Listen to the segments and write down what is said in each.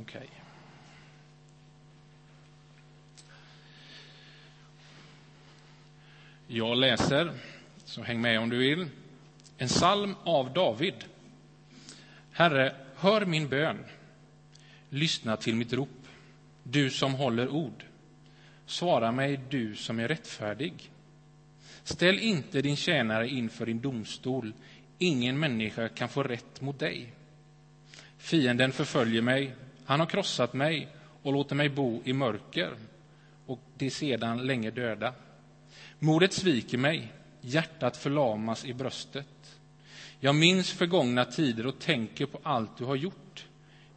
Okej. Jag läser, så häng med om du vill, en psalm av David. Herre, hör min bön. Lyssna till mitt rop, du som håller ord. Svara mig, du som är rättfärdig. Ställ inte din tjänare inför din domstol. Ingen människa kan få rätt mot dig. Fienden förföljer mig, han har krossat mig och låter mig bo i mörker och de sedan länge döda. Modet sviker mig, hjärtat förlamas i bröstet. Jag minns förgångna tider och tänker på allt du har gjort.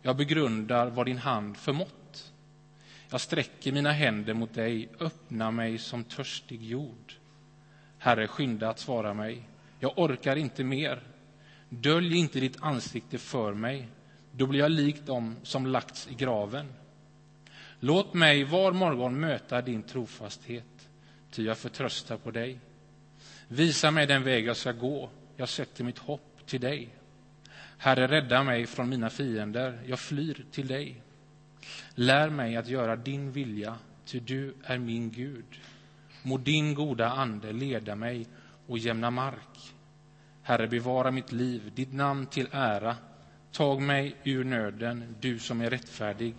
Jag begrundar vad din hand förmått. Jag sträcker mina händer mot dig, öppna mig som törstig jord. Herre, skynda att svara mig. Jag orkar inte mer. Dölj inte ditt ansikte för mig. Då blir jag lik dem som lagts i graven. Låt mig var morgon möta din trofasthet, ty jag förtröstar på dig. Visa mig den väg jag ska gå, jag sätter mitt hopp till dig. Herre, rädda mig från mina fiender, jag flyr till dig. Lär mig att göra din vilja, ty du är min Gud. Må din goda ande leda mig och jämna mark. Herre, bevara mitt liv, ditt namn till ära. Tag mig ur nöden, du som är rättfärdig.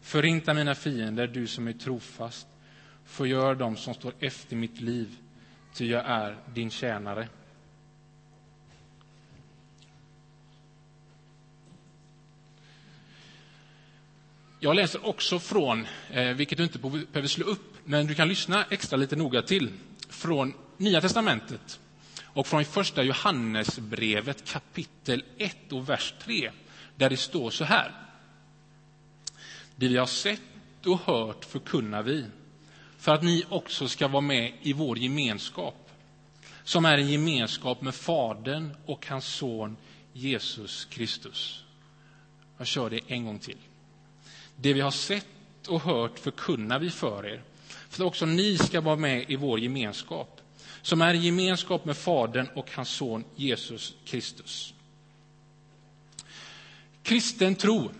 Förinta mina fiender, du som är trofast. Förgör dem som står efter mitt liv, ty jag är din tjänare. Jag läser också från, eh, vilket du inte behöver slå upp, men du kan lyssna extra lite noga till, från Nya testamentet och från första Johannesbrevet kapitel 1 och vers 3, där det står så här. Det vi har sett och hört förkunnar vi, för att ni också ska vara med i vår gemenskap, som är en gemenskap med Fadern och hans son Jesus Kristus. Jag kör det en gång till. Det vi har sett och hört förkunnar vi för er, för att också ni ska vara med i vår gemenskap, som är i gemenskap med Fadern och hans son Jesus Kristus. Kristen tro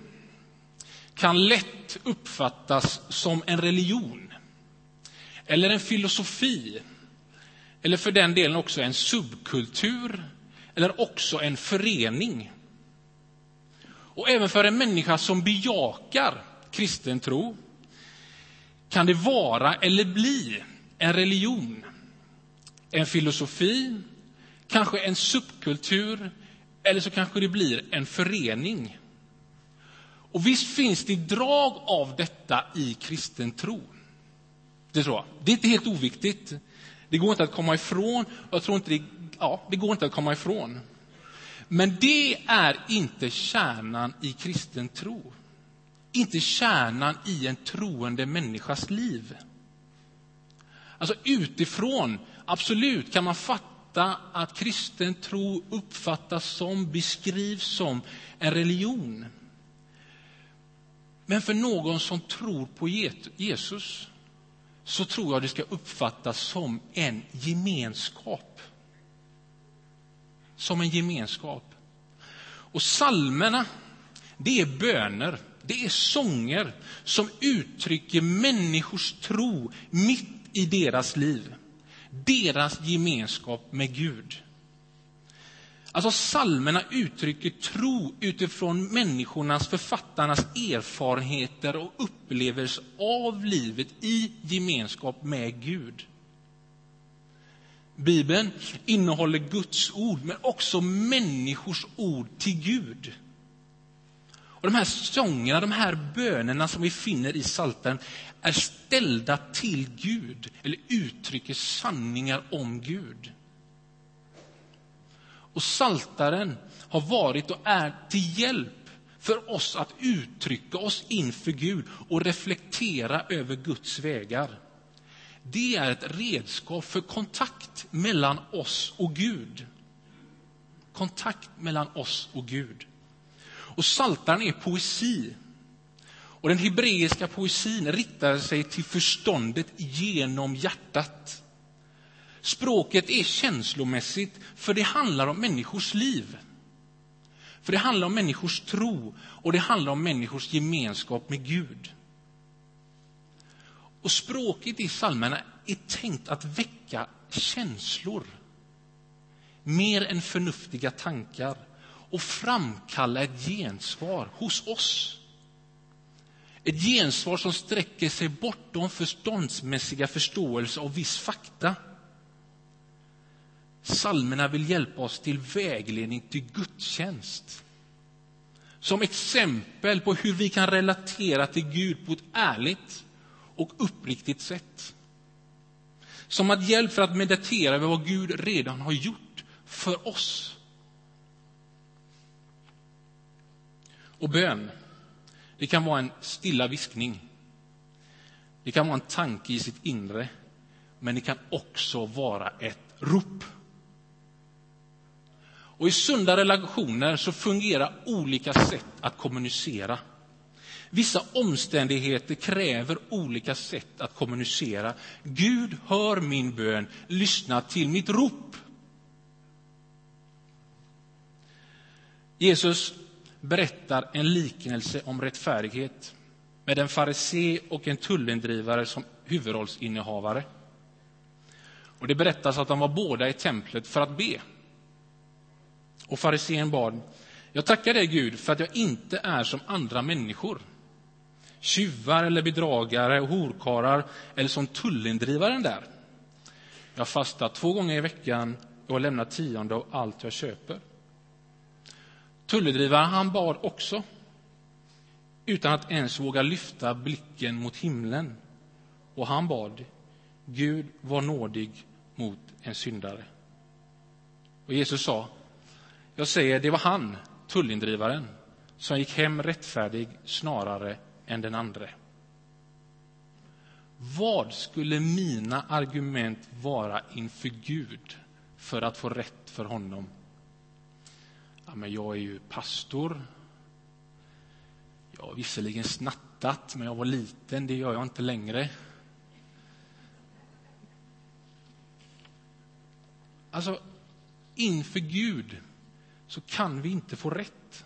kan lätt uppfattas som en religion eller en filosofi eller för den delen också en subkultur eller också en förening. Och även för en människa som bejakar kristen tro kan det vara eller bli en religion, en filosofi, kanske en subkultur eller så kanske det blir en förening. Och visst finns det drag av detta i kristen tro. Det tror jag. Det är inte helt oviktigt. Det går inte att komma ifrån. Jag tror inte det, ja, det går inte att komma ifrån. Men det är inte kärnan i kristen tro. Inte kärnan i en troende människas liv. Alltså utifrån, absolut, kan man fatta att kristen tro uppfattas som, beskrivs som en religion. Men för någon som tror på Jesus så tror jag det ska uppfattas som en gemenskap. Som en gemenskap. Och salmerna, det är böner, det är sånger som uttrycker människors tro mitt i deras liv. Deras gemenskap med Gud. Alltså salmerna uttrycker tro utifrån människornas, författarnas erfarenheter och upplevelser av livet i gemenskap med Gud. Bibeln innehåller Guds ord, men också människors ord till Gud. Och De här sångerna, de här bönerna som vi finner i Psaltaren är ställda till Gud, eller uttrycker sanningar om Gud. Och Saltaren har varit och är till hjälp för oss att uttrycka oss inför Gud och reflektera över Guds vägar. Det är ett redskap för kontakt mellan oss och Gud. Kontakt mellan oss och Gud. Och Saltaren är poesi. Och den hebreiska poesin riktar sig till förståndet genom hjärtat. Språket är känslomässigt, för det handlar om människors liv. För det handlar om människors tro och det handlar om människors gemenskap med Gud. Och språket i psalmerna är tänkt att väcka känslor mer än förnuftiga tankar och framkalla ett gensvar hos oss. Ett gensvar som sträcker sig bortom förståndsmässiga förståelse av viss fakta. Salmerna vill hjälpa oss till vägledning till gudstjänst. Som exempel på hur vi kan relatera till Gud på ett ärligt och uppriktigt sätt. Som att hjälp för att meditera över vad Gud redan har gjort för oss. Och bön, det kan vara en stilla viskning. Det kan vara en tanke i sitt inre, men det kan också vara ett rop. Och I sunda relationer så fungerar olika sätt att kommunicera. Vissa omständigheter kräver olika sätt att kommunicera. Gud, hör min bön, lyssna till mitt rop. Jesus berättar en liknelse om rättfärdighet med en farisé och en tullindrivare som huvudrollsinnehavare. Och det berättas att de var båda i templet för att be. Och farisén bad, jag tackar dig Gud för att jag inte är som andra människor, tjuvar eller bedragare och horkarar eller som tullindrivaren där. Jag fastar två gånger i veckan och lämnar tionde av allt jag köper. Tulledrivaren han bad också, utan att ens våga lyfta blicken mot himlen. Och han bad, Gud var nådig mot en syndare. Och Jesus sa, jag säger, det var han, tullindrivaren, som gick hem rättfärdig snarare än den andre. Vad skulle mina argument vara inför Gud för att få rätt för honom Ja, men jag är ju pastor. Jag har visserligen snattat, men jag var liten. Det gör jag inte längre. Alltså, inför Gud så kan vi inte få rätt.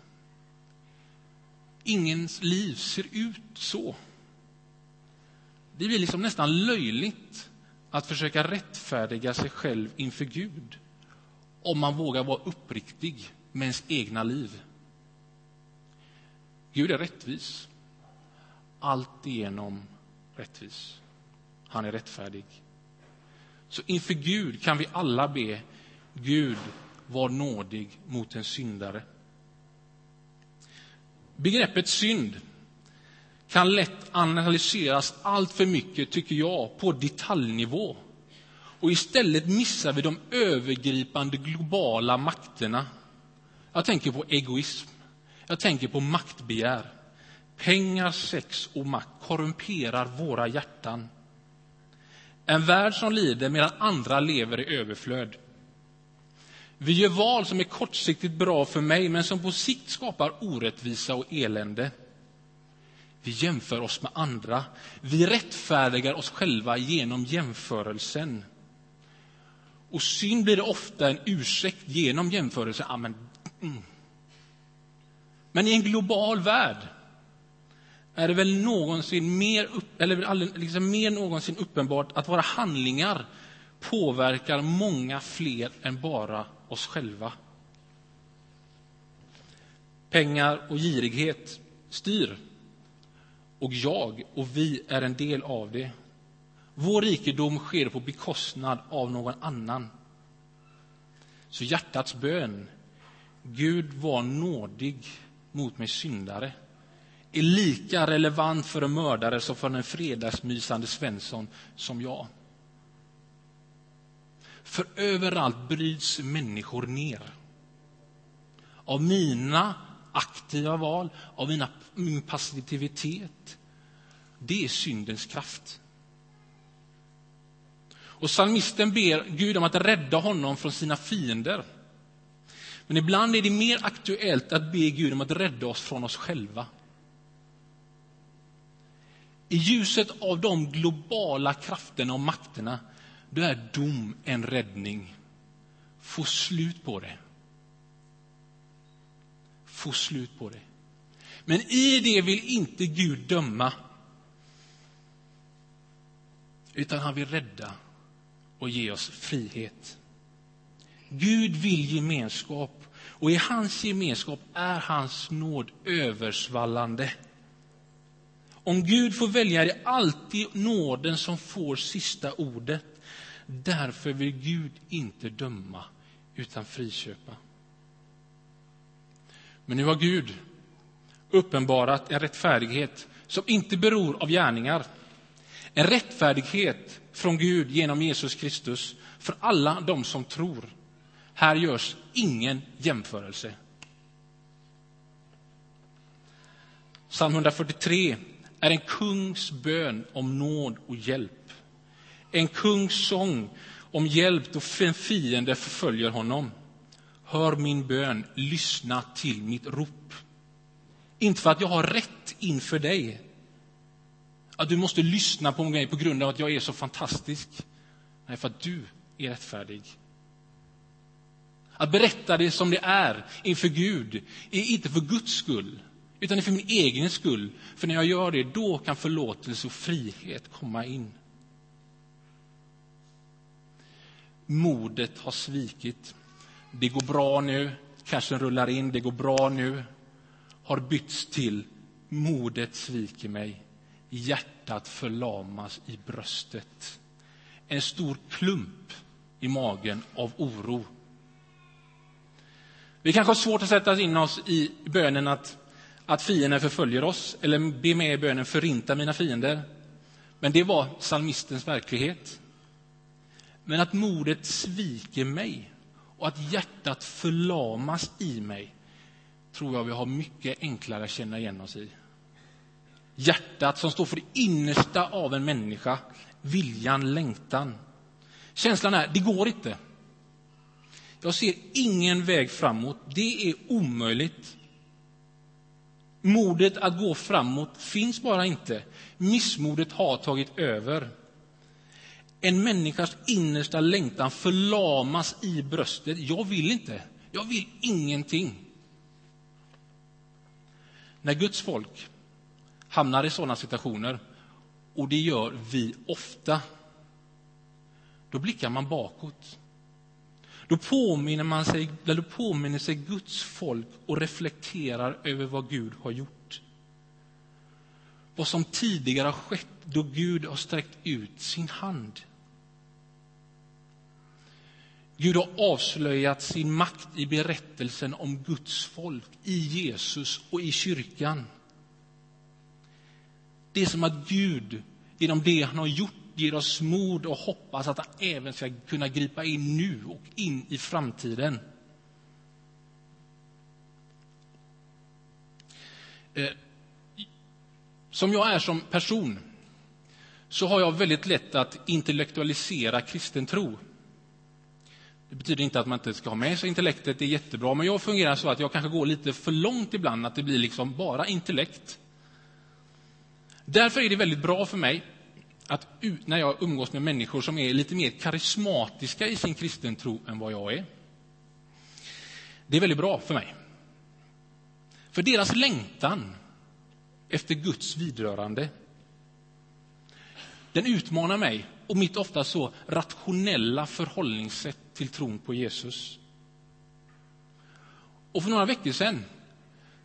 Ingens liv ser ut så. Det blir liksom nästan löjligt att försöka rättfärdiga sig själv inför Gud om man vågar vara uppriktig med ens egna liv. Gud är rättvis. Alltigenom rättvis. Han är rättfärdig. Så inför Gud kan vi alla be Gud, var nådig mot en syndare. Begreppet synd kan lätt analyseras allt för mycket, tycker jag, på detaljnivå. Och istället missar vi de övergripande globala makterna jag tänker på egoism. Jag tänker på maktbegär. Pengar, sex och makt korrumperar våra hjärtan. En värld som lider medan andra lever i överflöd. Vi gör val som är kortsiktigt bra för mig men som på sikt skapar orättvisa och elände. Vi jämför oss med andra. Vi rättfärdigar oss själva genom jämförelsen. Och synd blir ofta en ursäkt genom jämförelsen. Ah, men Mm. Men i en global värld är det väl någonsin mer, upp, eller liksom mer någonsin uppenbart att våra handlingar påverkar många fler än bara oss själva. Pengar och girighet styr. Och jag och vi är en del av det. Vår rikedom sker på bekostnad av någon annan. Så hjärtats bön Gud var nådig mot mig syndare är lika relevant för en mördare som för en fredagsmysande Svensson som jag. För överallt bryts människor ner. Av mina aktiva val, av mina, min passivitet. Det är syndens kraft. Och Psalmisten ber Gud om att rädda honom från sina fiender. Men ibland är det mer aktuellt att be Gud om att rädda oss från oss själva. I ljuset av de globala krafterna och makterna, då är dom en räddning. Få slut på det. få slut på det. Men i det vill inte Gud döma. Utan han vill rädda och ge oss frihet. Gud vill gemenskap och i hans gemenskap är hans nåd översvallande. Om Gud får välja är det alltid nåden som får sista ordet. Därför vill Gud inte döma, utan friköpa. Men nu har Gud uppenbarat en rättfärdighet som inte beror av gärningar. En rättfärdighet från Gud genom Jesus Kristus för alla de som tror. Här görs ingen jämförelse. Psalm 143 är en kungs bön om nåd och hjälp. En kungs sång om hjälp då en fiende förföljer honom. Hör min bön, lyssna till mitt rop. Inte för att jag har rätt inför dig, att du måste lyssna på mig på grund av att jag är så fantastisk. Nej, för att du är rättfärdig. Att berätta det som det är inför Gud är inte för Guds skull, utan det är för min egen skull. För när jag gör det, då kan förlåtelse och frihet komma in. Modet har svikit. Det går bra nu, cashen rullar in, det går bra nu. Har bytts till modet sviker mig. Hjärtat förlamas i bröstet. En stor klump i magen av oro. Vi kanske har svårt att sätta in oss i bönen att, att fienden förföljer oss, eller be med i bönen förinta mina fiender. Men det var psalmistens verklighet. Men att modet sviker mig och att hjärtat förlamas i mig tror jag vi har mycket enklare att känna igen oss i. Hjärtat som står för det innersta av en människa, viljan, längtan. Känslan är, det går inte. Jag ser ingen väg framåt. Det är omöjligt. Modet att gå framåt finns bara inte. Missmodet har tagit över. En människas innersta längtan förlamas i bröstet. Jag vill inte. Jag vill ingenting. När Guds folk hamnar i sådana situationer, och det gör vi ofta, då blickar man bakåt. Då påminner, man sig, då påminner sig Guds folk och reflekterar över vad Gud har gjort. Vad som tidigare har skett då Gud har sträckt ut sin hand. Gud har avslöjat sin makt i berättelsen om Guds folk, i Jesus och i kyrkan. Det är som att Gud, genom det han har gjort, ger oss mod och hoppas att han även ska kunna gripa in nu och in i framtiden. Eh, som jag är som person så har jag väldigt lätt att intellektualisera kristen tro. Det betyder inte att man inte ska ha med sig intellektet, det är jättebra, men jag fungerar så att jag kanske går lite för långt ibland, att det blir liksom bara intellekt. Därför är det väldigt bra för mig att när jag umgås med människor som är lite mer karismatiska i sin kristen tro än vad jag är. Det är väldigt bra för mig. För deras längtan efter Guds vidrörande, den utmanar mig och mitt ofta så rationella förhållningssätt till tron på Jesus. Och för några veckor sedan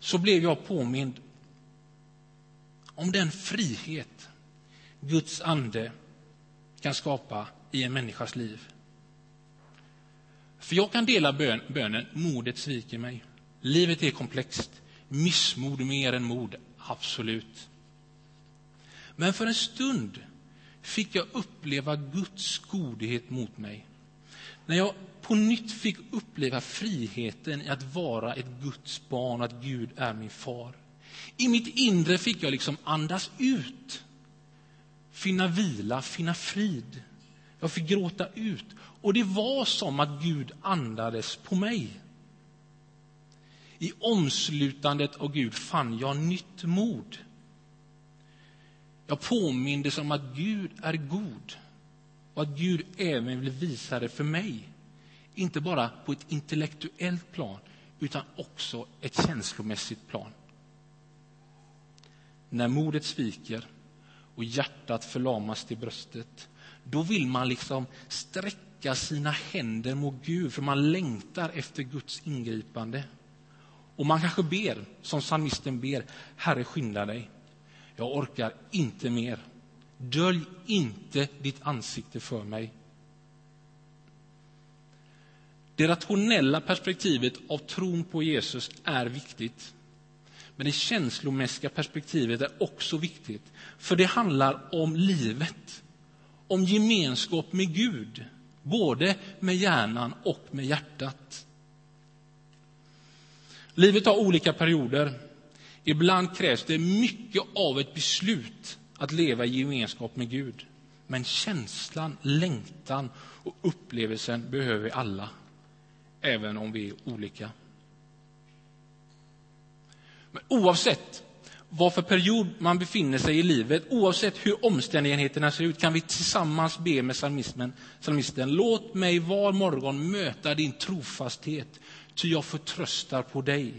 så blev jag påmind om den frihet Guds ande kan skapa i en människas liv. För jag kan dela bön, bönen, modet sviker mig. Livet är komplext. Missmod mer än mod, absolut. Men för en stund fick jag uppleva Guds godhet mot mig. När jag på nytt fick uppleva friheten i att vara ett Guds barn, att Gud är min far. I mitt inre fick jag liksom andas ut, finna vila, finna frid. Jag fick gråta ut. Och det var som att Gud andades på mig. I omslutandet av Gud fann jag nytt mod. Jag påmindes om att Gud är god och att Gud även vill visa det för mig. Inte bara på ett intellektuellt plan, utan också ett känslomässigt plan. När modet sviker och hjärtat förlamas till bröstet, då vill man liksom sträcka sina händer mot Gud, för man längtar efter Guds ingripande. Och man kanske ber, som psalmisten ber, Herre skynda dig. Jag orkar inte mer. Dölj inte ditt ansikte för mig. Det rationella perspektivet av tron på Jesus är viktigt. Men det känslomässiga perspektivet är också viktigt, för det handlar om livet, om gemenskap med Gud, både med hjärnan och med hjärtat. Livet har olika perioder. Ibland krävs det mycket av ett beslut att leva i gemenskap med Gud. Men känslan, längtan och upplevelsen behöver vi alla, även om vi är olika. Men oavsett vad för period man befinner sig i livet, oavsett hur omständigheterna ser ut, kan vi tillsammans be med psalmisten, psalmisten låt mig var morgon möta din trofasthet, ty jag förtröstar på dig.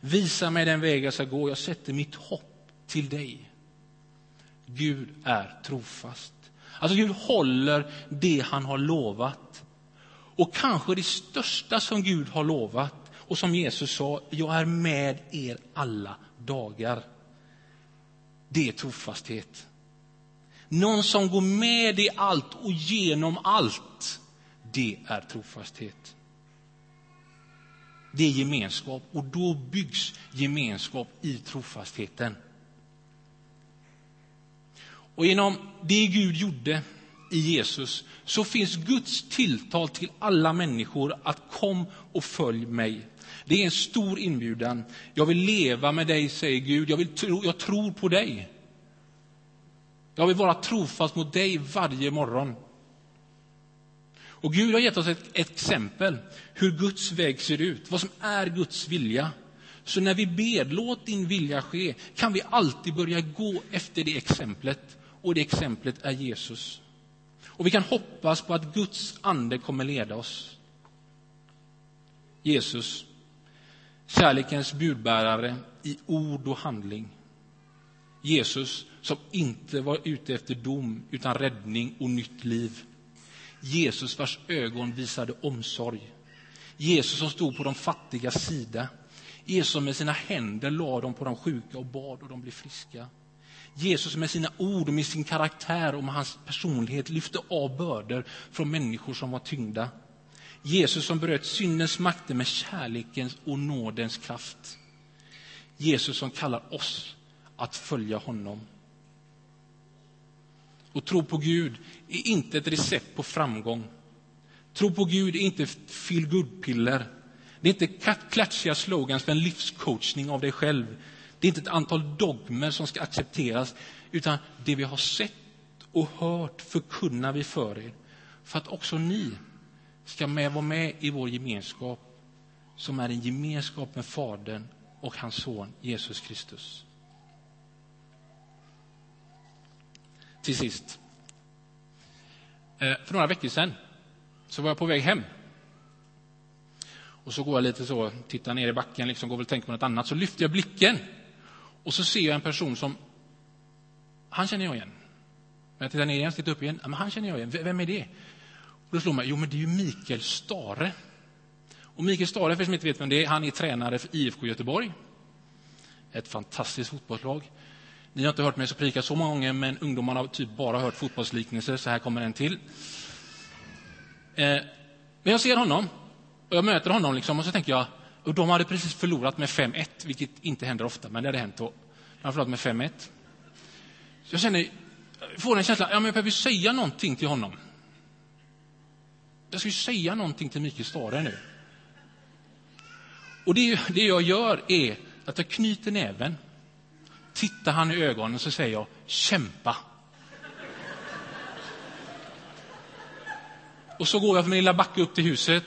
Visa mig den väg jag ska gå, jag sätter mitt hopp till dig. Gud är trofast. Alltså Gud håller det han har lovat. Och kanske det största som Gud har lovat och som Jesus sa, jag är med er alla dagar. Det är trofasthet. Någon som går med i allt och genom allt, det är trofasthet. Det är gemenskap och då byggs gemenskap i trofastheten. Och genom det Gud gjorde i Jesus så finns Guds tilltal till alla människor att kom och följ mig. Det är en stor inbjudan. Jag vill leva med dig, säger Gud. Jag, vill tro, jag tror på dig. Jag vill vara trofast mot dig varje morgon. Och Gud har gett oss ett, ett exempel hur Guds väg ser ut, vad som är Guds vilja. Så när vi ber, låt din vilja ske, kan vi alltid börja gå efter det exemplet. Och det exemplet är Jesus. Och vi kan hoppas på att Guds ande kommer leda oss. Jesus, kärlekens budbärare i ord och handling. Jesus som inte var ute efter dom utan räddning och nytt liv. Jesus vars ögon visade omsorg. Jesus som stod på de fattigas sida. Jesus som med sina händer lade dem på de sjuka och bad och de blev friska. Jesus med sina ord och med sin karaktär och med hans personlighet lyfte av bördor från människor som var tyngda. Jesus som bröt syndens makter med kärlekens och nådens kraft. Jesus som kallar oss att följa honom. Och tro på Gud är inte ett recept på framgång. Tro på Gud är inte feel good-piller. Det är inte klatschiga slogans för en livscoachning av dig själv. Det är inte ett antal dogmer som ska accepteras, utan det vi har sett och hört förkunnar vi för er, för att också ni ska med vara med i vår gemenskap, som är en gemenskap med Fadern och hans son Jesus Kristus. Till sist. Eh, för några veckor sedan så var jag på väg hem. Och så går jag lite så, tittar ner i backen, liksom går väl och tänker på något annat. Så lyfter jag blicken och så ser jag en person som, han känner jag igen. Men jag tittar ner igen, tittar upp igen, men han känner jag igen. Vem är det? Och då slår mig, jo men det är ju Mikael Stare. Och Mikael Stare, för som inte vet vem det är, han är tränare för IFK Göteborg. Ett fantastiskt fotbollslag. Ni har inte hört mig så prika så många gånger, men ungdomarna har typ bara hört fotbollsliknelser, så här kommer en till. Eh, men jag ser honom, och jag möter honom, liksom, och så tänker jag, och de hade precis förlorat med 5-1, vilket inte händer ofta, men det hade hänt. då. de hade förlorat med 5-1. Så jag känner, får en känsla, ja, men jag behöver säga någonting till honom. Jag ska ju säga någonting till Mikael Stare nu. Och det, det jag gör är att jag knyter näven, tittar han i ögonen och så säger jag kämpa. Och så går jag för min lilla backe upp till huset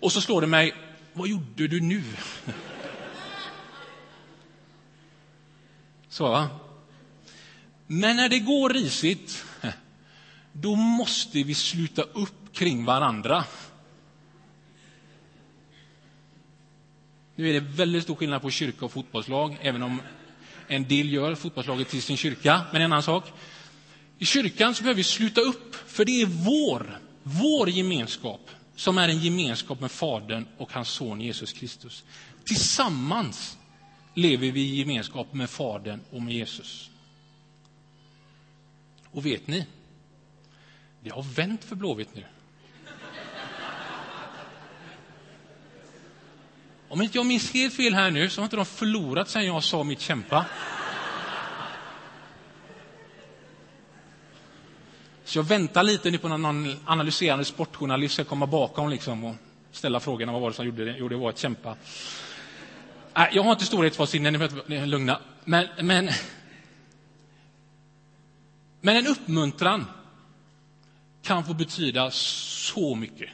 och så slår det mig, vad gjorde du nu? Så, va? Men när det går risigt, då måste vi sluta upp kring varandra. Nu är det väldigt stor skillnad på kyrka och fotbollslag, även om en del gör fotbollslaget till sin kyrka, men en annan sak. I kyrkan så behöver vi sluta upp, för det är vår, vår gemenskap som är en gemenskap med Fadern och hans son Jesus Kristus. Tillsammans lever vi i gemenskap med Fadern och med Jesus. Och vet ni, det har vänt för Blåvitt nu. Om inte jag minns helt fel här nu så har inte de förlorat sen jag sa mitt kämpa. Så jag väntar lite nu på någon analyserande sportjournalist ska komma bakom liksom och ställa frågorna vad var det som gjorde det? Jo, det var att kämpa. Äh, jag har inte storhetsvansinne, ni är lugna. Men, men, men en uppmuntran kan få betyda så mycket.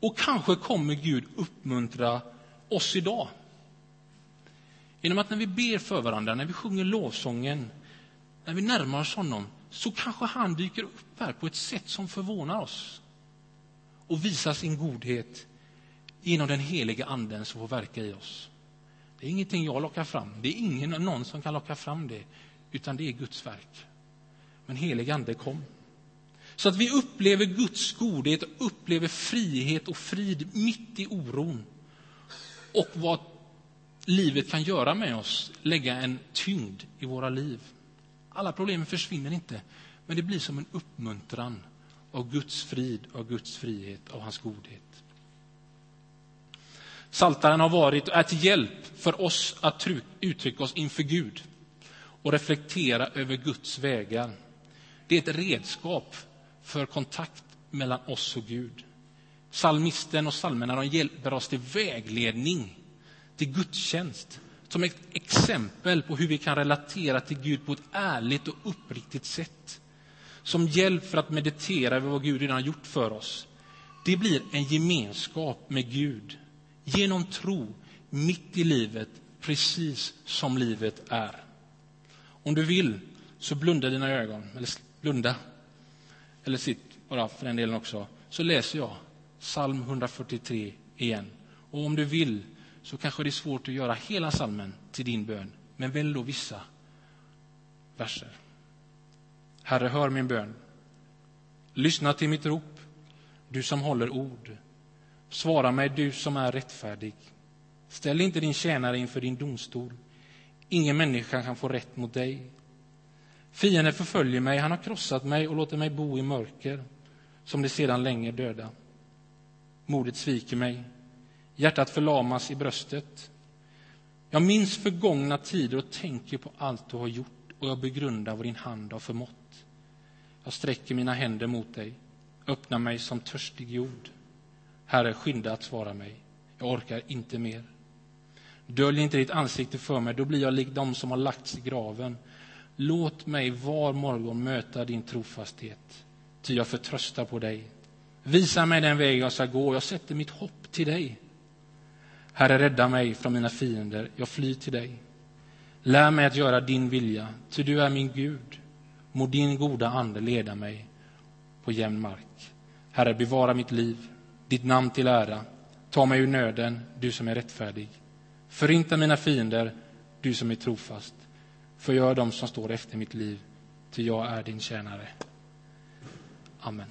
Och kanske kommer Gud uppmuntra oss idag. Genom att när vi ber för varandra, när vi sjunger lovsången, när vi närmar oss honom, så kanske han dyker upp här på ett sätt som förvånar oss och visar sin godhet genom den heliga anden som får verka i oss. Det är ingenting jag lockar fram, det är ingen någon som kan locka fram det, utan det är Guds verk. Men helig ande kom. Så att vi upplever Guds godhet, upplever frihet och frid mitt i oron. Och vad livet kan göra med oss, lägga en tyngd i våra liv. Alla problem försvinner inte, men det blir som en uppmuntran av Guds frid, av Guds frihet, av hans godhet. Saltaren har varit och är till hjälp för oss att uttrycka oss inför Gud och reflektera över Guds vägar. Det är ett redskap för kontakt mellan oss och Gud. Salmisten och psalmerna hjälper oss till vägledning, till gudstjänst som ett exempel på hur vi kan relatera till Gud på ett ärligt och uppriktigt sätt. Som hjälp för att meditera över vad Gud redan har gjort för oss. Det blir en gemenskap med Gud genom tro mitt i livet, precis som livet är. Om du vill, så blunda dina ögon, eller blunda, eller sitt bara för den delen också, så läser jag psalm 143 igen. Och om du vill så kanske det är svårt att göra hela salmen till din bön, men välj då vissa verser. Herre, hör min bön. Lyssna till mitt rop, du som håller ord. Svara mig, du som är rättfärdig. Ställ inte din tjänare inför din domstol. Ingen människa kan få rätt mot dig. Fienden förföljer mig, han har krossat mig och låter mig bo i mörker, som det sedan länge döda. Modet sviker mig, Hjärtat förlamas i bröstet. Jag minns förgångna tider och tänker på allt du har gjort och jag begrundar vad din hand har förmått. Jag sträcker mina händer mot dig, öppnar mig som törstig jord. Herre, skynda att svara mig. Jag orkar inte mer. Dölj inte ditt ansikte för mig, då blir jag lik dem som har lagts i graven. Låt mig var morgon möta din trofasthet, ty jag förtröstar på dig. Visa mig den väg jag ska gå, jag sätter mitt hopp till dig. Herre, rädda mig från mina fiender, jag flyr till dig. Lär mig att göra din vilja, ty du är min Gud. Må din goda ande leda mig på jämn mark. Herre, bevara mitt liv, ditt namn till ära. Ta mig ur nöden, du som är rättfärdig. Förinta mina fiender, du som är trofast. Förgör dem som står efter mitt liv, ty jag är din tjänare. Amen.